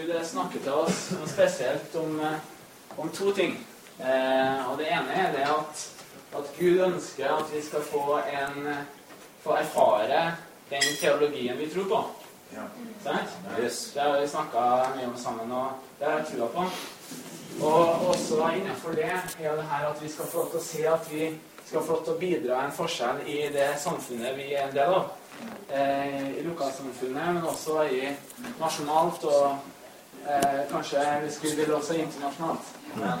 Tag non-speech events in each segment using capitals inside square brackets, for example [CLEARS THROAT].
Gud snakker til oss spesielt om, eh, om to ting. Eh, og det ene er det at, at, Gud ønsker at vi skal få, en, få erfare den teologien vi tror på. Ja. Yes. Det har vi snakka mye om sammen, og det har jeg trua på. Og også innenfor det er det her at vi skal få lov til å se at vi skal få lov til å bidra en forskjell i det samfunnet vi er en del av eh, i lokalsamfunnet, men også i nasjonalt og eh, kanskje vi ville også internasjonalt.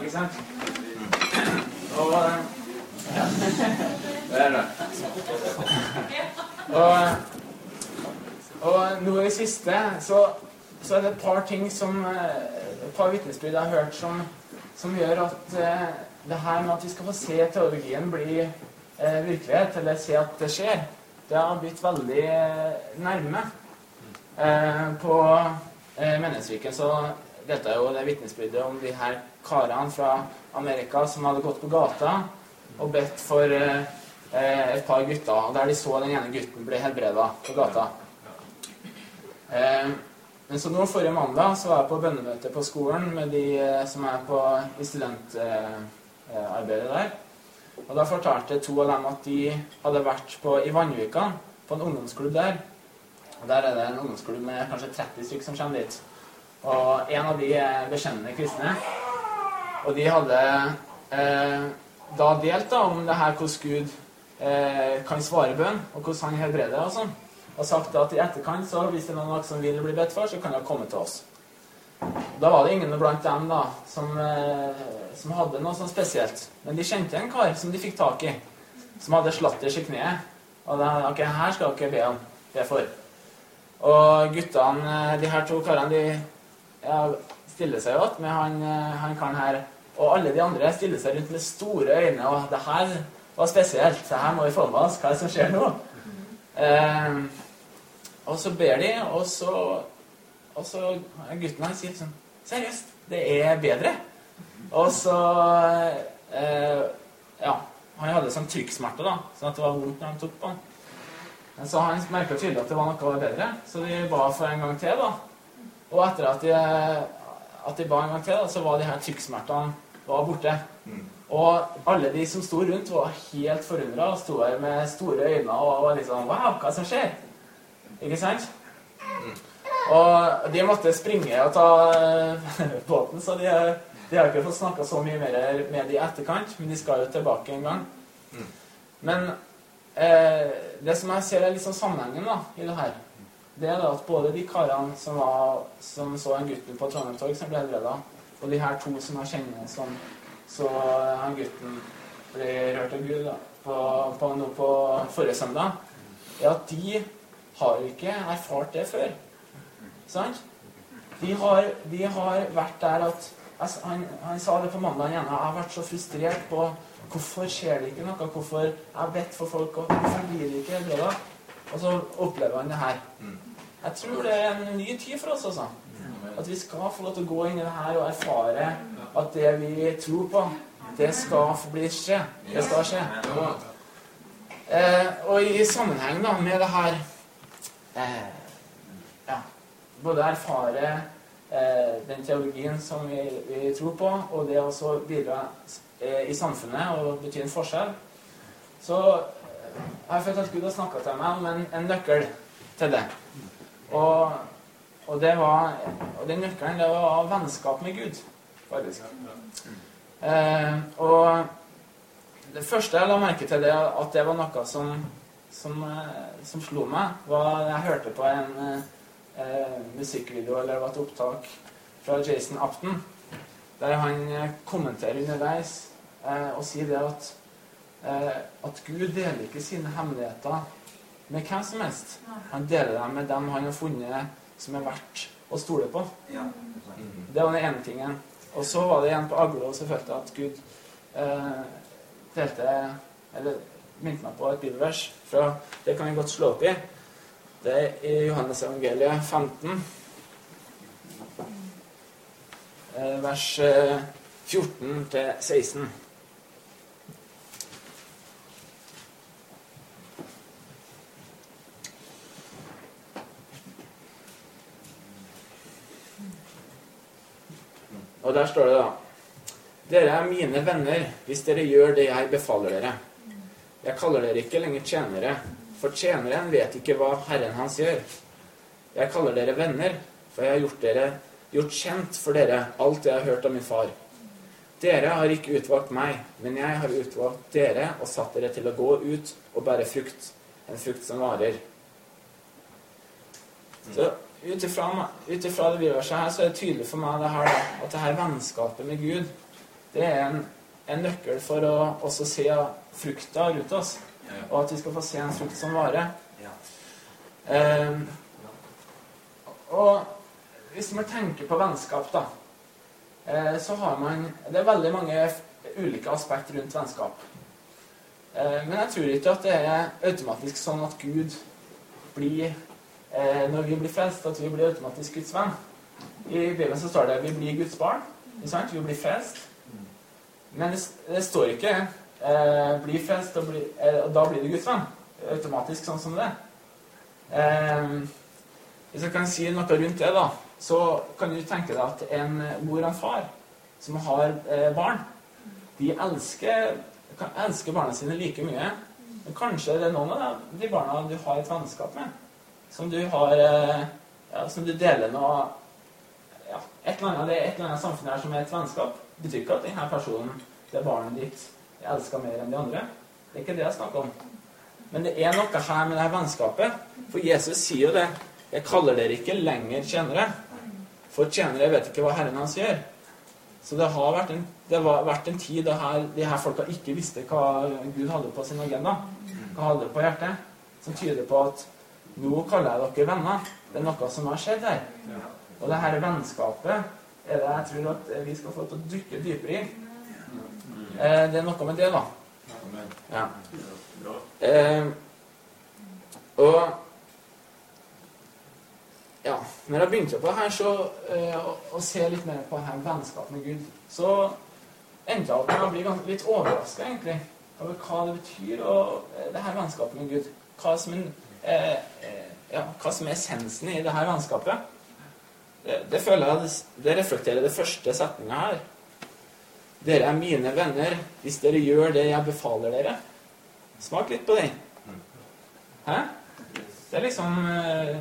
Ikke sant? Og ja. Det er det. Og, og nå i det siste så, så, er det et par ting som eh, Et par vitnesbyrd jeg har hørt som, som gjør at eh, det her med at vi skal få se teologien bli eh, virkelighet, eller se at det skjer det har blitt veldig nærme eh, på eh, Mennesviken. Så dette er jo det vitnesbyrdet om de her karene fra Amerika som hadde gått på gata og bedt for eh, et par gutter, og der de så den ene gutten bli helbreda på gata. Eh, men så nå Forrige mandag så var jeg på bønnemøte på skolen med de eh, som er på, i studentarbeidet eh, der. Og Da fortalte to av dem at de hadde vært på, i Vannvika, på en ungdomsklubb der. Og Der er det en ungdomsklubb med kanskje 30 stykker som kommer dit. Og en av de er bekjennende kristne. Og de hadde eh, da delt da, om det her hvordan Gud eh, kan svare bønn, og hvordan han helbreder og sånn. Og sagt at i etterkant, så hvis det er noen som vil bli bedt for, så kan de komme til oss. Da var det ingen blant dem da, som, eh, som hadde noe sånn spesielt. Men de kjente en kar som de fikk tak i, som hadde slatters i kneet. Og da, ok, her skal dere be det for. Og guttene, de her to karene, de ja, stiller seg jo igjen med han, eh, han karen her. Og alle de andre stiller seg rundt med store øyne. Og det her var spesielt. Det her må vi få med oss. Hva er det som skjer nå? Eh, og så ber de, og så og så gutten hans sier sånn Seriøst, det er bedre. Og så eh, Ja. Han hadde sånn trykksmerter, da, sånn at det var vondt når han tok på han. Men så han merka tydelig at det var noe bedre, så de ba for en gang til. da. Og etter at de, at de ba en gang til, da, så var de her trykksmertene var borte. Mm. Og alle de som sto rundt, var helt forundra og sto her med store øyne og var liksom Wow, hva som skjer? Ikke sant? Mm. Og de måtte springe og ta [LAUGHS] båten, så de, de har ikke fått snakka så mye mer med de i etterkant. Men de skal jo tilbake en gang. Mm. Men eh, det som jeg ser er liksom sammenhengen da, i det her, det er at både de karene som, var, som så en gutten på Trondheim Torg som ble helbreda, og de her to som jeg kjenner som så han gutten ble rørt av Gud da, på, på, på, på forrige søndag, er at de har ikke erfart det før. Sant? De har, de har vært der at altså, han, han, sa det på mandag igjen. Jeg har vært så frustrert på hvorfor skjer det ikke noe? Hvorfor jeg har bedt for folk, og hvorfor blir det ikke bra? Og så opplever han det her. Jeg tror det er en ny tid for oss, altså. At vi skal få lov til å gå inn i det her og erfare at det vi tror på, det skal bli skje. Det skal skje. Eh, og i sammenheng da med det her eh, både erfare eh, den teologien som vi, vi, tror på, og det å bidra i samfunnet og bety en forskjell, så eh, jeg har følt at Gud har snakka til meg om en, en, nøkkel til det. Og, og, det var, og den nøkkelen det var vennskap med Gud, faktisk. Eh, og det første jeg la merke til, det, at det var noe som, som, eh, som slo meg, var jeg hørte på en eh, eh, musikkvideo eller det var et opptak fra Jason Upton, der han eh, kommenterer underveis eh, og sier det at, eh, at Gud deler ikke sine hemmeligheter med hvem som helst. Han deler dem med dem han har funnet som er verdt å stole på. Det var den ene tingen. Og så var det igjen på Aglo så følte jeg at Gud eh, delte Eller minte meg på et bibelvers. Fra, det kan vi godt slå opp i. Det er i Johannes evangeliet 15, eh, vers 14 til 16. Og der står det da Dere er mine venner hvis dere gjør det jeg befaler dere. Jeg kaller dere ikke lenger tjenere, for tjeneren vet ikke hva Herren hans gjør. Jeg kaller dere venner, for jeg har gjort, dere, gjort kjent for dere alt jeg har hørt av min far. Dere har ikke utvalgt meg, men jeg har utvalgt dere og satt dere til å gå ut og bære frukt, en frukt som varer. Så ut ifra det bibelverset her, så er det tydelig for meg det her, at det her vennskapet med Gud, det er en, en nøkkel for å også se frukta rundt oss. Og at vi skal få se en frukt som varer. Um, og hvis man tenker på vennskap, da, eh, så har man Det er veldig mange ulike aspekter rundt vennskap. Eh, men jeg tror ikke at det er automatisk sånn at Gud blir eh, når vi blir frelst, at vi blir automatisk Guds venn. I Bibelen så står det at vi blir Guds barn. Sant? Vi blir frelst. Men det, står ikke eh, 'bli frelst', og, bli, eh, og, da blir du Guds venn. Automatisk sånn som det. Eh, hvis jeg kan si noe rundt det, da, så kan du tenke deg at en mor og en far som har eh, barn, de elsker, kan elske barna sine like mye. Men kanskje det er noen av de barna du har et vennskap med som du har eh, ja, Som du deler med ja, et eller annet, Det et eller annet samfunn her som er et vennskap. Betyr ikke at denne personen, det barnet ditt, er elska mer enn de andre. Det er ikke det jeg snakker om. Men det er noe her med det her vennskapet. For Jesus sier jo det. Jeg kaller dere ikke lenger tjenere. For tjenere vet ikke hva Herren hans gjør. Så det har vært en, har vært en tid da her, de her folka ikke visste hva Gud hadde på sin agenda. Hva hadde på hjertet. Som tyder på at nå kaller jeg dere venner. Det er noe som har skjedd her. Og det her vennskapet er det jeg tror at vi skal få til å dykke dypere i. Eh, det er noe med det, da. Ja. Eh, og ja, når jeg begynte på her, så eh, å, å, se litt mer på her vennskap med Gud, så endte jeg opp med å bli litt overraska, egentlig, over hva det betyr, og eh, det her vennskapet med Gud. Hva som en Eh, eh, ja, hva som er essensen i det her vennskapet. Det, det føler jeg det, det reflekterer det første setninga her. Dere er mine venner hvis dere gjør det jeg befaler dere. Smak litt på den. Hæ? Det er liksom eh,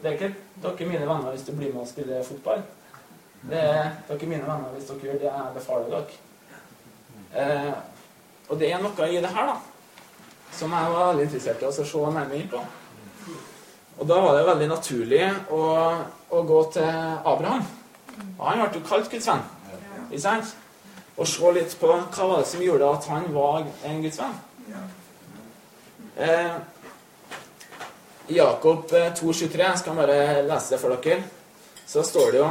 Det er ikke dere mine venner hvis du blir med og spiller fotball. Det er dere mine venner hvis dere gjør det jeg befaler dere. Eh, og det er noe i det her, da som jeg var veldig interessert i å se nærmere inn på. Og da var det veldig naturlig å, å gå til Abraham. Og han ble jo kalt Guds venn. Ikke sant? Og se litt på hva var det som gjorde at han var en Guds venn. Eh, Jakob 2,23, eh, jeg skal bare lese det for dere. Så står det jo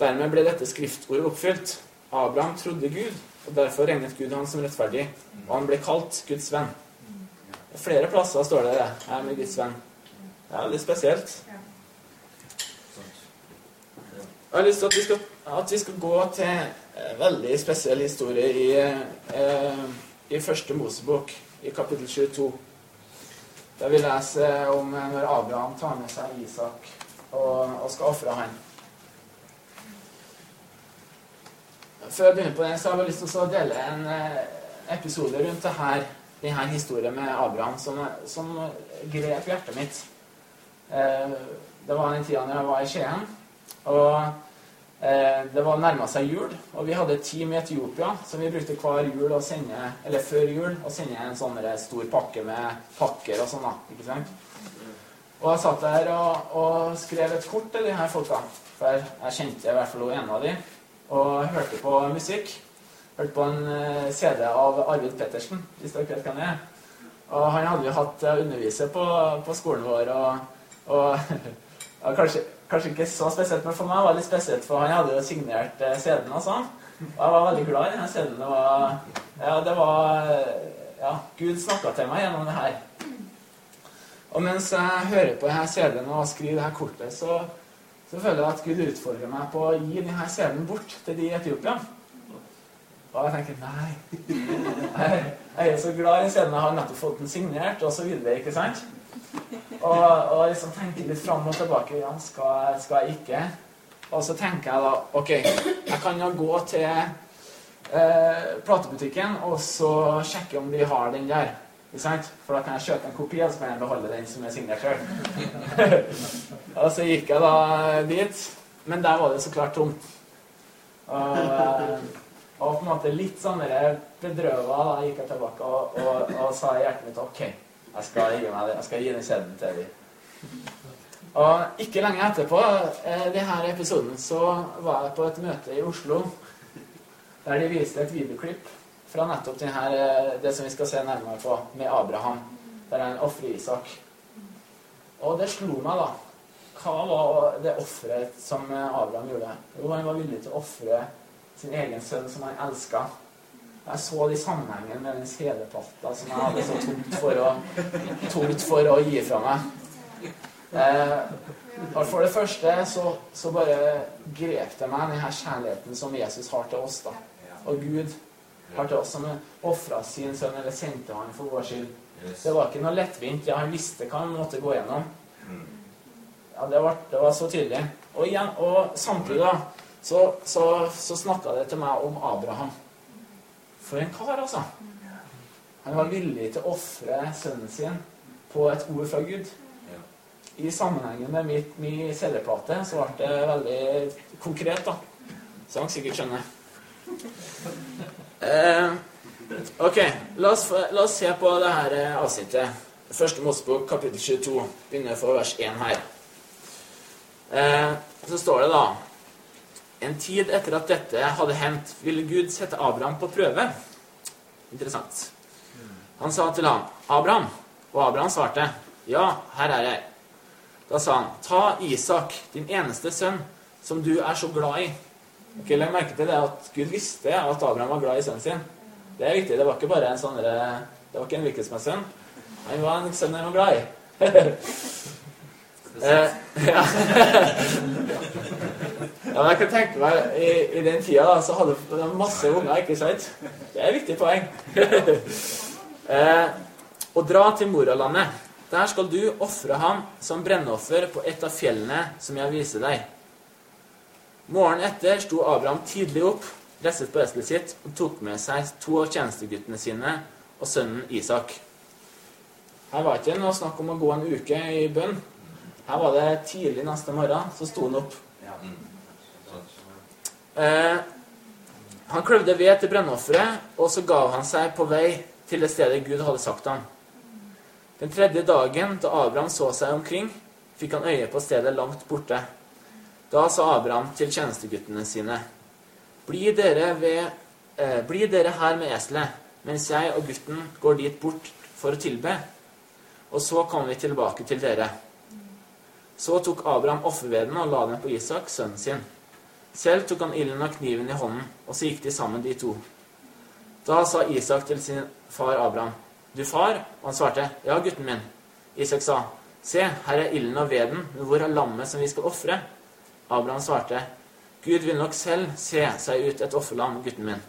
Dermed ble dette skriftordet oppfylt. Abraham trodde Gud, og derfor regnet Gud han som rettferdig. Og han ble kalt Guds venn. Flere plasser står det det. Jeg er med Guds venn. Det er veldig spesielt. Jeg har lyst til at vi skal, at vi skal gå til en veldig spesiell historie i, eh, i første Mosebok, i kapittel 22. Der vi leser om når Abraham tar med seg Isak og, og skal ofre han. Før jeg begynner på det, så har jeg lyst til å dele en eh, episode rundt det her denne historien med Abraham som, som grep hjertet mitt. Eh, det var den tida jeg var i Skien. Og eh, det var nærma seg jul, og vi hadde et team i Etiopia som vi brukte hver jul å sende, eller før jul å sende en sånn stor pakke med pakker og sånn. ikke sant? Og jeg satt der og, og skrev et kort til de her folka. For jeg kjente i hvert fall en av de, og hørte på musikk hørte på en eh, CD av Arvid Pettersen, hvis dere vet hvem det er. Og han hadde jo hatt eh, underviser på, på skolen vår, og, og [LAUGHS] ja, kanskje, kanskje, ikke så spesielt, men for meg var det litt spesielt, for han hadde jo signert eh, CD-en sånn. Og jeg var veldig glad i den CD-en. Det var, ja, det var ja, Gud snakka til meg gjennom det her. Og mens jeg hører på denne CD-en og skriver dette kortet, så, så føler jeg at Gud utfordrer meg på å gi denne CD-en bort til de i Etiopia. Og jeg tenker nei. Jeg er så glad i scenen. Jeg har nettopp fått den signert, og så videre. ikke sant? Og, og liksom tenker litt fram og tilbake. Ja, skal, skal jeg ikke? Og så tenker jeg da OK, jeg kan jo gå til eh, platebutikken og så sjekke om de har den der. Ikke sant? For da kan jeg kjøpe en kopi, og så kan jeg beholde den som er signert sjøl. [LAUGHS] og så gikk jeg da dit, men der var det så klart tomt. Og, eh, og på en måte litt sånn bedrøva da gikk jeg tilbake og, og, og sa i hjertet mitt OK, jeg skal gi meg. Jeg skal gi den kjeden til dem. Og ikke lenge etterpå, eh, denne episoden, så var jeg på et møte i Oslo der de viste et videoklipp fra nettopp denne, eh, det som vi skal se nærmere på, med Abraham, der han ofrer Isak. Og det slo meg, da. Hva var det offeret som Abraham gjorde? Jo, han var villig til å ofre sin egen sønn, som han elska. Jeg så de sammenhengen med den CD-plata som jeg hadde så tungt for å, tungt for å gi fra meg. Eh, for det første så, så bare grep det meg, denne kjærligheten som Jesus har til oss. da. Og Gud har til oss som ofra sin sønn, eller sendte han for vår skyld. Det var ikke noe lettvint. Ja, han visste hva han måtte gå gjennom. Ja, det var, det var så tydelig. Og, igjen, og samtidig, da, så, så, så snakka det til meg om Abraham. For en kar, altså. Han var villig til å ofre sønnen sin på et ord fra Gud. I sammenhengen med mitt, min CD-plate så ble det veldig konkret, da. Så han sikkert skjønner. Eh, ok, la oss, la oss, se på det her eh, avsnittet. Første Mosebok, kapittel 22. Begynner fra vers 1 her. Eh, så står det da En tid etter at dette hadde hendt, ville Gud sette Abraham på prøve. Interessant. Han sa til ham, 'Abraham.' Og Abraham svarte, 'Ja, her er jeg.' Da sa han, 'Ta Isak, din eneste sønn, som du er så glad i.' Ok, Legg merke til det at Gud visste at Abraham var glad i sønnen sin. Det er viktig. Det var ikke bare en sånn Det var ikke en hvilken som helst sønn. Han var en sønn han var glad i. [LAUGHS] eh, ja. [LAUGHS] ja, men jeg kan tenke meg I, i den tida da, så hadde de masse unger, ikke sant? Det er et viktig poeng. [LAUGHS] eh, og dra til Moralandet. Der skal du ofre ham som brennoffer på et av fjellene som jeg viser deg. Morgenen etter sto Abraham tidlig opp, restet på eselet sitt og tok med seg to av tjenesteguttene sine og sønnen Isak. Her var ikke noe snakk om å gå en uke i bønn. Her var det tidlig neste morgen, så sto han opp. Eh, han kløvde ved til brennofferet, og så gav han seg på vei til det stedet Gud hadde sagt ham. Den tredje dagen, da Abraham så seg omkring, fikk han øye på stedet langt borte. Da sa Abraham til tjenesteguttene sine.: Bli dere, ved, eh, bli dere her med eselet, mens jeg og gutten går dit bort for å tilbe. Og så kommer vi tilbake til dere. Så tok Abraham offerveden og la den på Isak, sønnen sin. Selv tok han ilden og kniven i hånden, og så gikk de sammen, de to. Da sa Isak til sin far Abraham, 'Du far?' Og han svarte, 'Ja, gutten min.' Isak sa, 'Se, her er ilden og veden, men hvor er lammet som vi skal ofre?' Abraham svarte, 'Gud vil nok selv se seg ut et offerlam, gutten min.'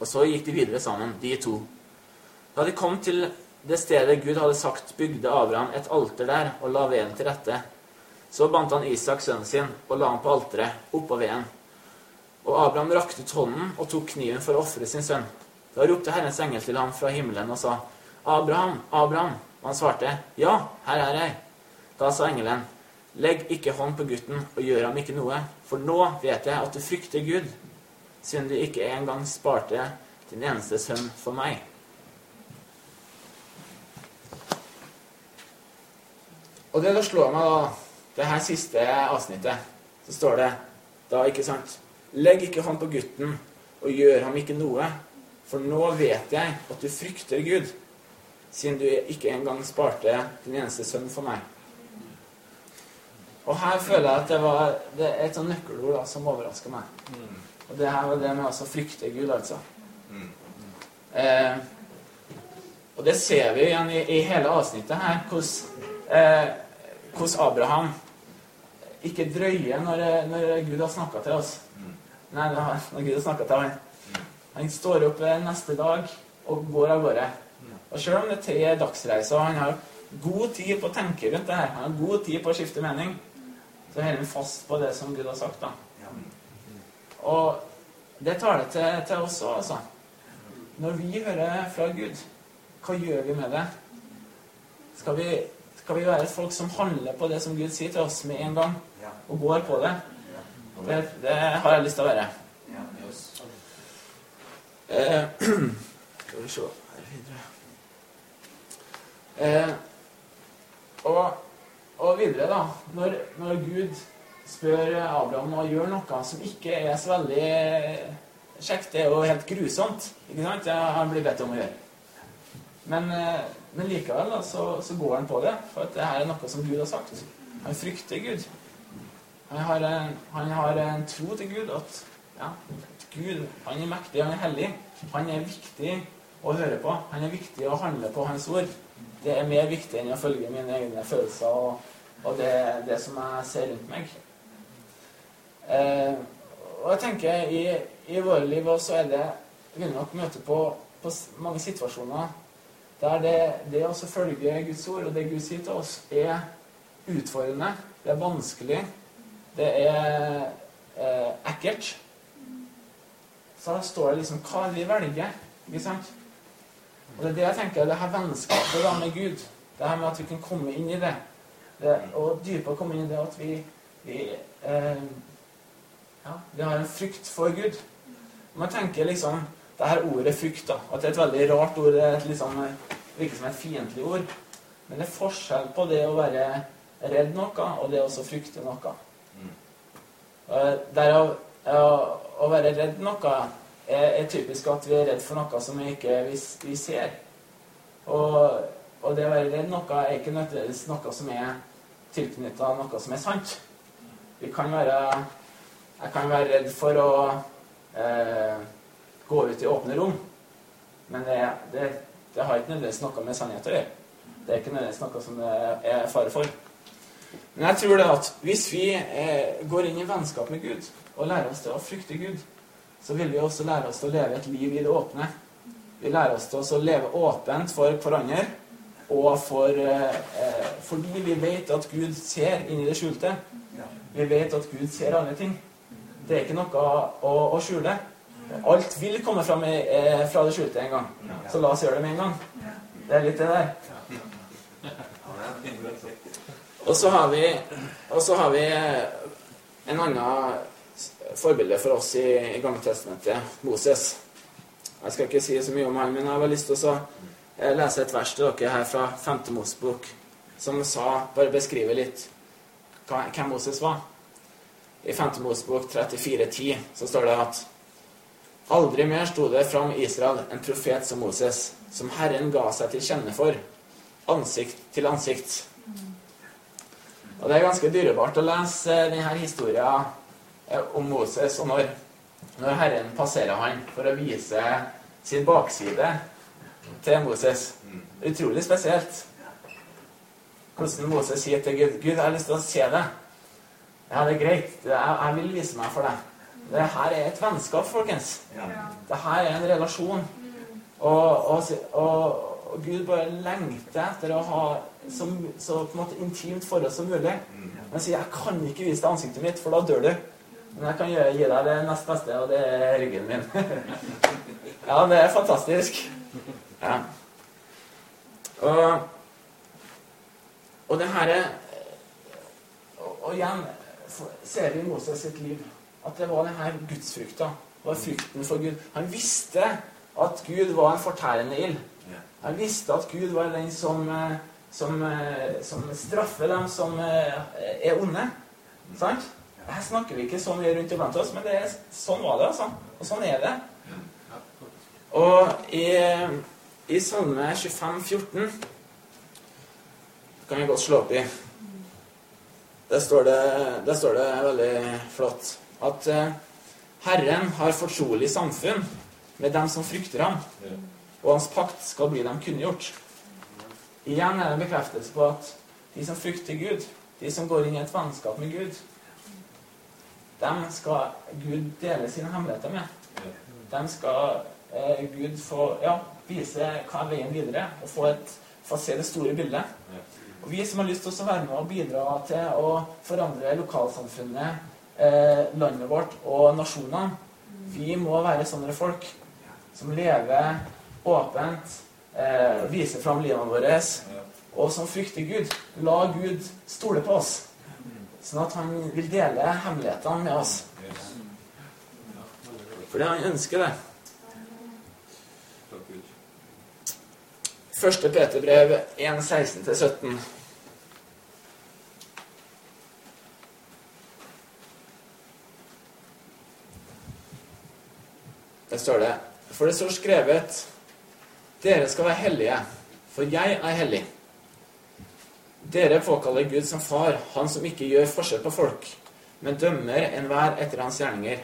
Og så gikk de videre sammen, de to. Da de kom til det stedet Gud hadde sagt, bygde Abraham et alter der og la veden til rette. Så bandt han Isak, sønnen sin, og la ham på alteret, oppå veden. Og Abraham rakte ut hånden og tok kniven for å ofre sin sønn. Da ropte Herrens engel til ham fra himmelen og sa, 'Abraham, Abraham.' Og han svarte, 'Ja, her er jeg.' Da sa engelen, 'Legg ikke hånd på gutten og gjør ham ikke noe, for nå vet jeg at du frykter Gud, siden du ikke engang sparte din eneste sønn for meg.' Og det da slår meg, da, det her siste avsnittet, så står det da, ikke sant Legg ikke hånd på gutten og gjør ham ikke noe, for nå vet jeg at du frykter Gud, siden du ikke engang sparte din eneste sønn for meg. Og her føler jeg at det var det er et sånt nøkkelord da, som overrasker meg. Og det her var det med å frykte Gud, altså. Eh, og det ser vi igjen i, i hele avsnittet her, hvordan, eh, Abraham ikke drøye når, når Gud har snakka til oss. Nei, når Gud har snakka til ham. Han står opp neste dag og går av gårde. Og selv om det er tre dagsreiser, han har god tid på å tenke rundt det her, han har god tid på å skifte mening, så så holder han fast på det som Gud har sagt. da. Og det tar det til, til oss òg, altså. Når vi hører fra Gud, hva gjør vi med det? Skal vi, skal vi være folk som handler på det som Gud sier til oss med en gang, og går på det? Det, det har jeg lyst til å være. Eh, [CLEARS THROAT] skal vi se her videre eh, og, og, videre, da. Når, når, Gud spør Abraham å gjøre noe som ikke er så veldig kjekt, det er jo helt grusomt, ikke sant? Han blir bedt om å gjøre. Men, eh, men likevel da, så, så, går han på det, for at det her er noe som Gud har sagt. Han frykter Gud. Han har han har en tro til Gud at ja, Gud han er mektig, han er hellig. Han er viktig å høre på. Han er viktig å handle på hans ord. Det er mer viktig enn å følge mine egne følelser og, og det, det, som jeg ser rundt meg. Eh, og jeg tenker i, i våre liv også er det vil nok møte på, på mange situasjoner der det, det å følge Guds ord og det Gud sier til oss, er utfordrende. Det er vanskelig. Det er eh, ekkelt. Så da står det liksom hva vi velger. Ikke sant? Og det er det jeg tenker, det her vennskapet da med Gud, det her med at vi kan komme inn i det, det og dypere komme inn i det at vi, vi eh, ja, vi har en frykt for Gud. Man tenker liksom det her ordet frykt, da, at det er et veldig rart ord. Det er et liksom, virker som et fiendtlig ord. Men det er forskjell på det å være redd noe og det å frykte noe. Mm. Der å, å være redd noe er, er, typisk at vi er redd for noe som vi ikke vi, vi ser. Og, og, det å være redd noe er ikke nødvendigvis noe som er tilknytta noe som er sant. Vi kan være Jeg kan være redd for å eh, gå ut i åpne rom, men det, det, det har ikke nødvendigvis noe med sannhet å gjøre. Det er ikke nødvendigvis noe som det er fare for. Men jeg tror det at hvis vi eh, går inn i vennskap med Gud og lærer oss til å frykte Gud, så vil vi også lære oss til å leve et liv i det åpne. Vi lærer oss til å leve åpent for hverandre, og for, eh, fordi vi vet at Gud ser inn i det skjulte. Vi vet at Gud ser alle ting. Det er ikke noe å, å skjule. Alt vil komme fram i, eh, fra det skjulte en gang. Så la oss gjøre det med en gang. Det er litt det der. Og så har vi, har vi en annen forbilde for oss i, i Gammeltestamentet, Moses. Jeg skal ikke si så mye om han, men jeg har lyst til å eh, lese et vers til dere her fra 5. Mosebok, som sa, bare beskriver litt hvem Moses var. I 5. Mosebok 34,10 så står det at Aldri mer sto det fram Israel en profet som Moses, som Herren ga seg til kjenne for, ansikt til ansikt. Og Det er ganske dyrebart å lese denne historien Eh, om Moses, og når, når Herren passerer han for å vise sin bakside til Moses. Utrolig spesielt. Hvordan Moses sier til Gud 'Gud, jeg har lyst til å se deg.' Ja, det er greit. Jeg, jeg vil vise meg for deg. Det her er et vennskap, folkens. Det her er en relasjon. Og, og, og, og Gud bare lengter etter å ha så, så på en måte intimt forhold som mulig. Men sier 'Jeg kan ikke vise deg ansiktet mitt, for da dør du'. Men jeg kan gi deg det nest beste, og det er ryggen min. [LAUGHS] ja, det er fantastisk. Ja. Og, og det her er Og igjen ser vi i Moses sitt liv at det var denne gudsfrykta. Det var frykten for Gud. Han visste at Gud var en fortærende ild. Han visste at Gud var den som, som, som straffer dem som er onde. Sant? Her snakker vi ikke så mye rundt iblant oss, men er, sånn var det, altså. Og sånn er det. Og i, i Salme 25, 14 kan vi godt slå opp i. Der står det, der står det veldig flott at Herren har fortrolig samfunn med dem som frykter ham, og hans pakt skal bli dem kunngjort. Igjen er det en bekreftelse på at de som frykter Gud, de som går inn i et vennskap med Gud, dem skal Gud dele sine hemmeligheter med. Dem skal eh, Gud få ja, vise hva er veien videre, og få, et, få se det store bildet. Og vi som har lyst til å være med og bidra til å forandre lokalsamfunnet, eh, landet vårt og nasjonene, vi må være sånne folk som lever åpent, eh, viser fram livene våre, og som frykter Gud. La Gud stole på oss, sånn at han vil dele hemmelighetene med oss. Fordi han ønsker det. Første Peterbrev 1.16-17. Der står det For det står skrevet Dere skal være hellige, for jeg er hellig. Dere påkaller Gud som far, han som ikke gjør forskjell på folk, men dømmer enhver etter hans gjerninger.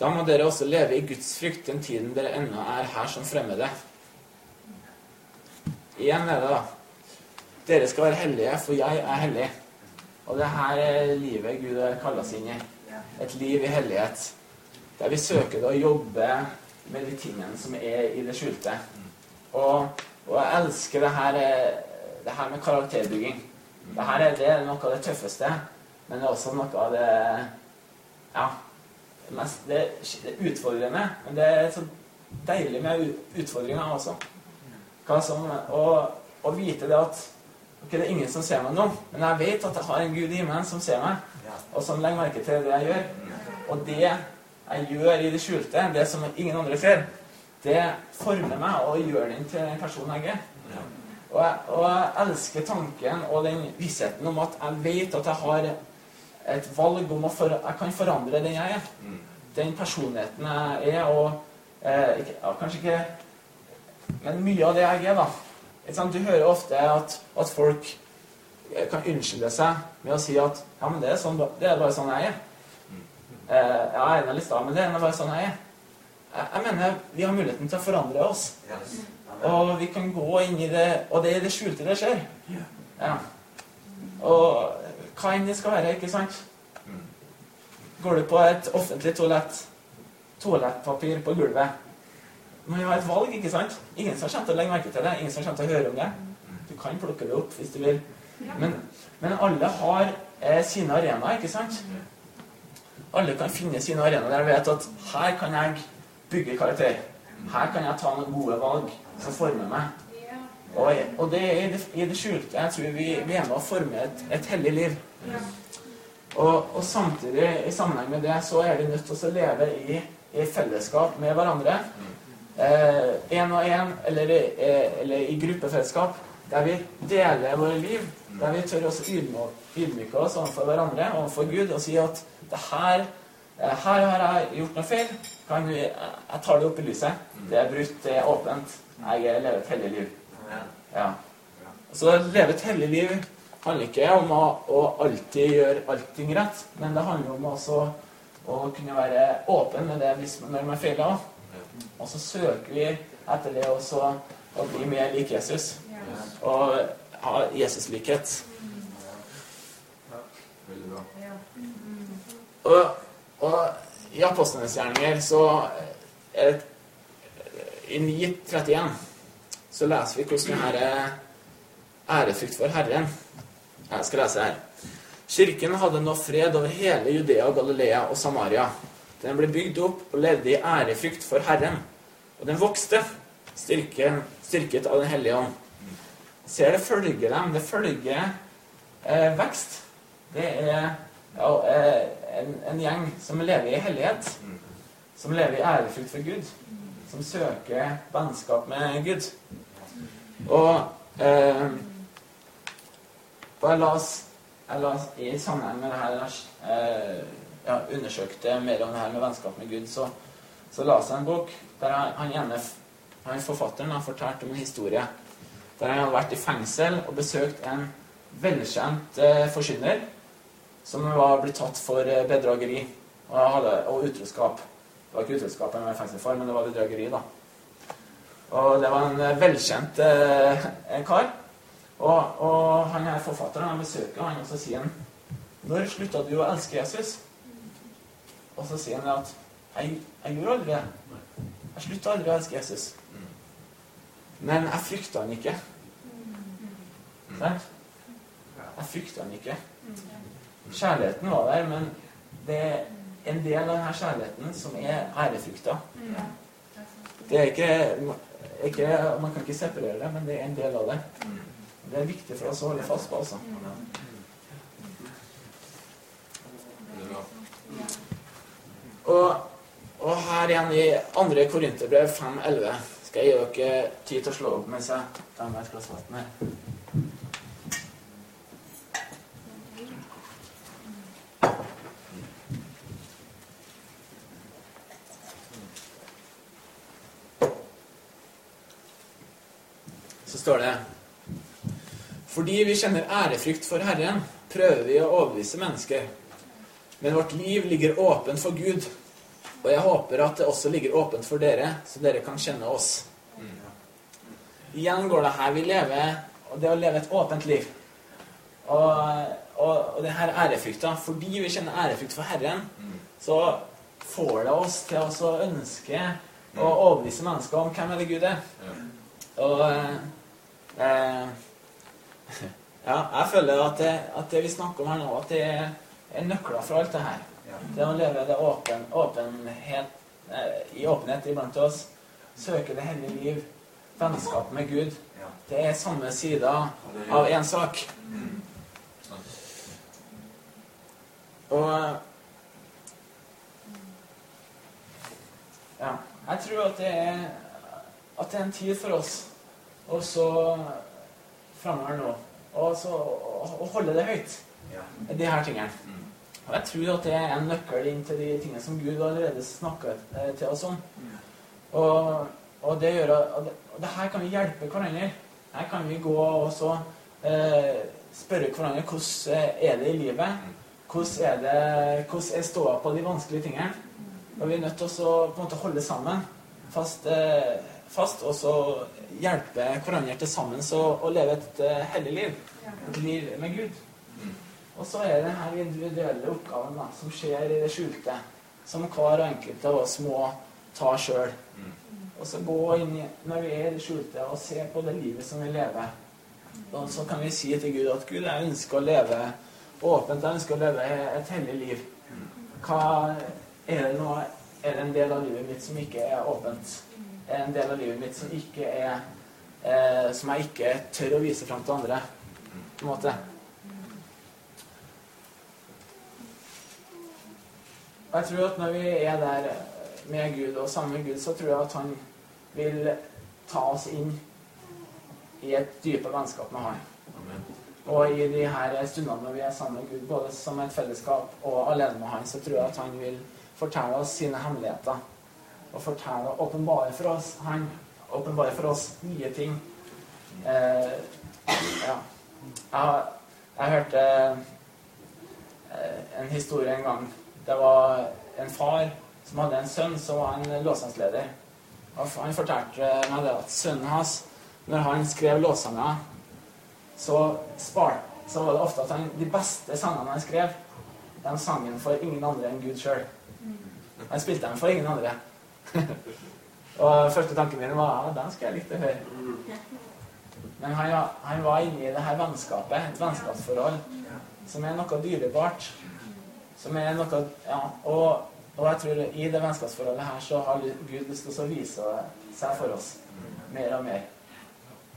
Da må dere også leve i Guds frykt den tiden dere ennå er her som fremmede. Igjen er det, da. Dere skal være hellige, for jeg er hellig. Og det her er livet Gud kalla oss inn i. Et liv i hellighet. Der vi søker å jobbe med de tingene som er i det skjulte. Og, og jeg elsker det her, det her med karakterbygging. Det her er, det er noe av det tøffeste, men det er også noe av det Ja. Mest, det, er utfordrende, men det er så deilig med utfordringer også. Som, og, og vite det at ok, det er ingen som ser meg nå, men jeg vet at jeg har en Gud i himmelen som ser meg, og som legger merke til det jeg gjør. Og det jeg gjør i det skjulte, det som ingen andre ser, det former meg og gjør den til den personen jeg er. Og jeg, og jeg elsker tanken og den vissheten om at jeg vet at jeg har et valg om å for, jeg kan forandre den jeg er. Den personligheten jeg er, og eh, ikke, ja, kanskje ikke Men mye av det jeg er, da. Du hører ofte at, at folk kan unnskylde seg med å si at ja, men det er, sånn, det er bare sånn jeg er. Eh, ja, jeg er litt sta, men det er bare sånn jeg er. Jeg, jeg mener vi har muligheten til å forandre oss. Og vi kan gå inn i det Og det er i det skjulte det skjer. Ja. Og hva enn det skal være, ikke sant? Går du på et offentlig toalett, toalettpapir på gulvet må jo ha et valg, ikke sant? Ingen som kommer til å legge merke til det. Ingen som kommer til å høre om det. Du kan plukke det opp hvis du vil. Men, men alle har eh, sine arenaer, ikke sant? Alle kan finne sine arenaer der de vet at her kan jeg bygge karakter. Her kan jeg ta noen gode valg som former meg. Og, og det er i det, i det, skjulte. Jeg tror vi, vi er med å forme et, et hellig liv. Og, og, samtidig, i sammenheng med det, så er vi nødt til å leve i, i fellesskap med hverandre én eh, og én, eller, eh, eller, i gruppefellesskap, der vi deler våre liv, der vi tør å ydmyke oss overfor hverandre, overfor Gud, og si at det her, her har jeg gjort noe feil. Kan vi, jeg tar det opp i lyset. Det er brutt, det er åpent. Jeg lever et hellig liv. Ja. Så leve et hellig liv handler ikke om å, å alltid gjøre allting rett, men det handler om også å kunne være åpen med det hvis, når man feiler. Og så søker vi etter det også å bli mer lik Jesus. Og ha Jesus-likhet. Og, og i apostlenes gjerninger så er det, I 9.31 så leser vi hvordan denne ærefrykt for Herren. Jeg skal lese her. Kirken hadde nå fred over hele Judea, Galilea og Samaria. Den ble bygd opp og levde i ærefrykt for Herren. Og den vokste, styrken, styrket av Den hellige ånd. Ser det følger dem. Det følger eh, vekst. Det er ja, eh, en, en, gjeng som lever i hellighet. Som lever i ærefrykt for Gud. Som søker vennskap med Gud. Og eh, jeg las, jeg las i sammenheng med det her eh, ja, undersøkte mer om det her med vennskap med Gud, så, så la jeg en bok der han ene han forfatteren har fortalt om en historie der han hadde vært i fengsel og besøkt en velkjent eh, forkynner som var blitt tatt for eh, bedrageri og, hadde, og utroskap. Det var ikke utroskap han var i fengsel for, men det var bedrageri, da. Og det var en eh, velkjent eh, en kar. Og, og han er forfatteren han besøker han, og så sier han Når slutta du å elske Jesus? Og så sier han at jeg, jeg gjorde aldri det. Jeg slutta aldri å elske Jesus. Men jeg frykta han ikke. Sant? jeg frykta han ikke. Kjærligheten var der, men det er en del av denne kjærligheten som er ærefrykta. Det er ikke, ikke, Man kan ikke separere det, men det er en del av det. Det er viktig for oss å holde fast på, altså. Og, og her igjen i 2. Korinterbrev 5.11 skal jeg gi dere tid til å slå opp mens jeg tar med et glass vann her. Så står det Fordi vi kjenner ærefrykt for Herren, prøver vi å overbevise mennesker. Men vårt liv ligger åpent for Gud, og jeg håper at det også ligger åpent for dere, så dere kan kjenne oss. Igjen går det her vi lever, og det å leve et åpent liv. Og, og, og det her ærefrykta Fordi vi kjenner ærefrykt for Herren, så får det oss til å ønske å overbevise mennesker om hvem eller Gud er. Og eh, Ja, jeg føler at det, at det vi snakker om her nå, at det er, er nøkler for alt det her. Det å leve det åpen, åpenhet, eh, i åpenhet iblant oss, søke det hellige liv, vennskap med Gud, det er samme sida av én sak. Og ja, jeg tror at det er at det er en tid for oss og så framover nå og så å holde det høyt, de her tingene. Og jeg tror at det er en nøkkel inn til de tingene som Gud allerede snakker eh, til oss om. Og, og det gjør og det, og det her kan vi hjelpe hverandre. Her kan vi gå og så eh, spørre hverandre hvordan eh, er det i livet. Hvordan er det, hvordan er ståa på de vanskelige tingene. Og vi er nødt til å på en måte holde sammen fast, eh, fast og så hjelpe hverandre til sammen så, å leve et uh, hellig liv. Et liv med Gud. Og så er det denne individuelle oppgaven da, som skjer i det skjulte, som hver enkelt av oss må ta sjøl. Og så gå inn i, når vi er i det skjulte, og se på det livet som vi lever. Og så kan vi si til Gud at Gud, jeg ønsker å leve åpent. Jeg ønsker å leve et hellig liv. Hva er det nå Er det en del av livet mitt som ikke er åpent? Er det en del av livet mitt som ikke er eh, Som jeg ikke tør å vise fram til andre? På en måte. Og jeg tror at når vi er der med Gud og sammen med Gud, så tror jeg at han vil ta oss inn i et dypere vennskap med Han. Og i de her stundene når vi er sammen med Gud, både som et fellesskap og alene med Han, så tror jeg at Han vil fortelle oss sine hemmeligheter. Og fortelle åpenbare for oss Han åpenbare for oss nye ting. Eh, ja. Jeg, jeg hørte eh, en historie en gang. Det var en far som hadde en sønn som var en låsangsleder. Han fortalte meg det at sønnen hans, når han skrev låtsanger, så, så var det ofte at han, de beste sangene han skrev, de sang han for ingen andre enn Gud sjøl. Han spilte dem for ingen andre. [LAUGHS] og første tanken min var ja, den skal jeg like å høre. Men han, han var inne i det her vennskapet, et vennskapsforhold, som er noe dyrebart. Som er noe Ja, og, og jeg tror i det vennskapsforholdet her så har Gud lyst til å vise seg for oss mer og mer.